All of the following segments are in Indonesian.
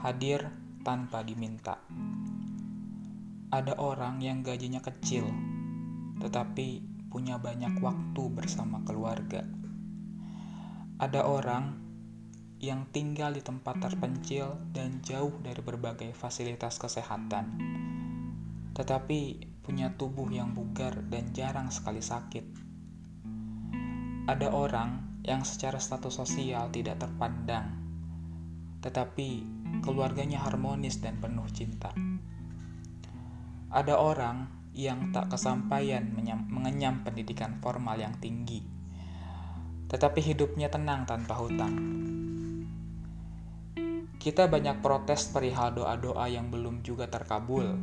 hadir tanpa diminta. Ada orang yang gajinya kecil, tetapi punya banyak waktu bersama keluarga. Ada orang yang tinggal di tempat terpencil dan jauh dari berbagai fasilitas kesehatan, tetapi punya tubuh yang bugar dan jarang sekali sakit. Ada orang yang secara status sosial tidak terpandang, tetapi keluarganya harmonis dan penuh cinta. Ada orang yang tak kesampaian mengenyam pendidikan formal yang tinggi, tetapi hidupnya tenang tanpa hutang. Kita banyak protes perihal doa-doa yang belum juga terkabul,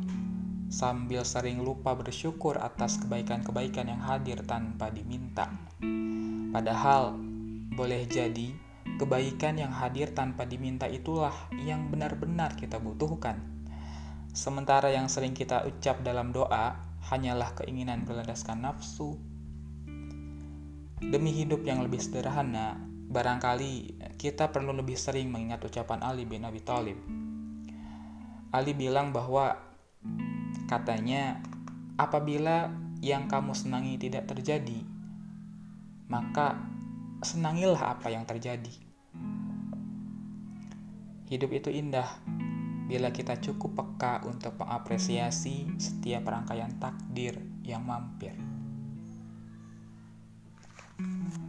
sambil sering lupa bersyukur atas kebaikan-kebaikan yang hadir tanpa diminta. Padahal, boleh jadi Kebaikan yang hadir tanpa diminta itulah yang benar-benar kita butuhkan. Sementara yang sering kita ucap dalam doa hanyalah keinginan berlandaskan nafsu. Demi hidup yang lebih sederhana, barangkali kita perlu lebih sering mengingat ucapan Ali bin Abi Thalib. Ali bilang bahwa katanya apabila yang kamu senangi tidak terjadi, maka senangilah apa yang terjadi. Hidup itu indah bila kita cukup peka untuk mengapresiasi setiap rangkaian takdir yang mampir. thank you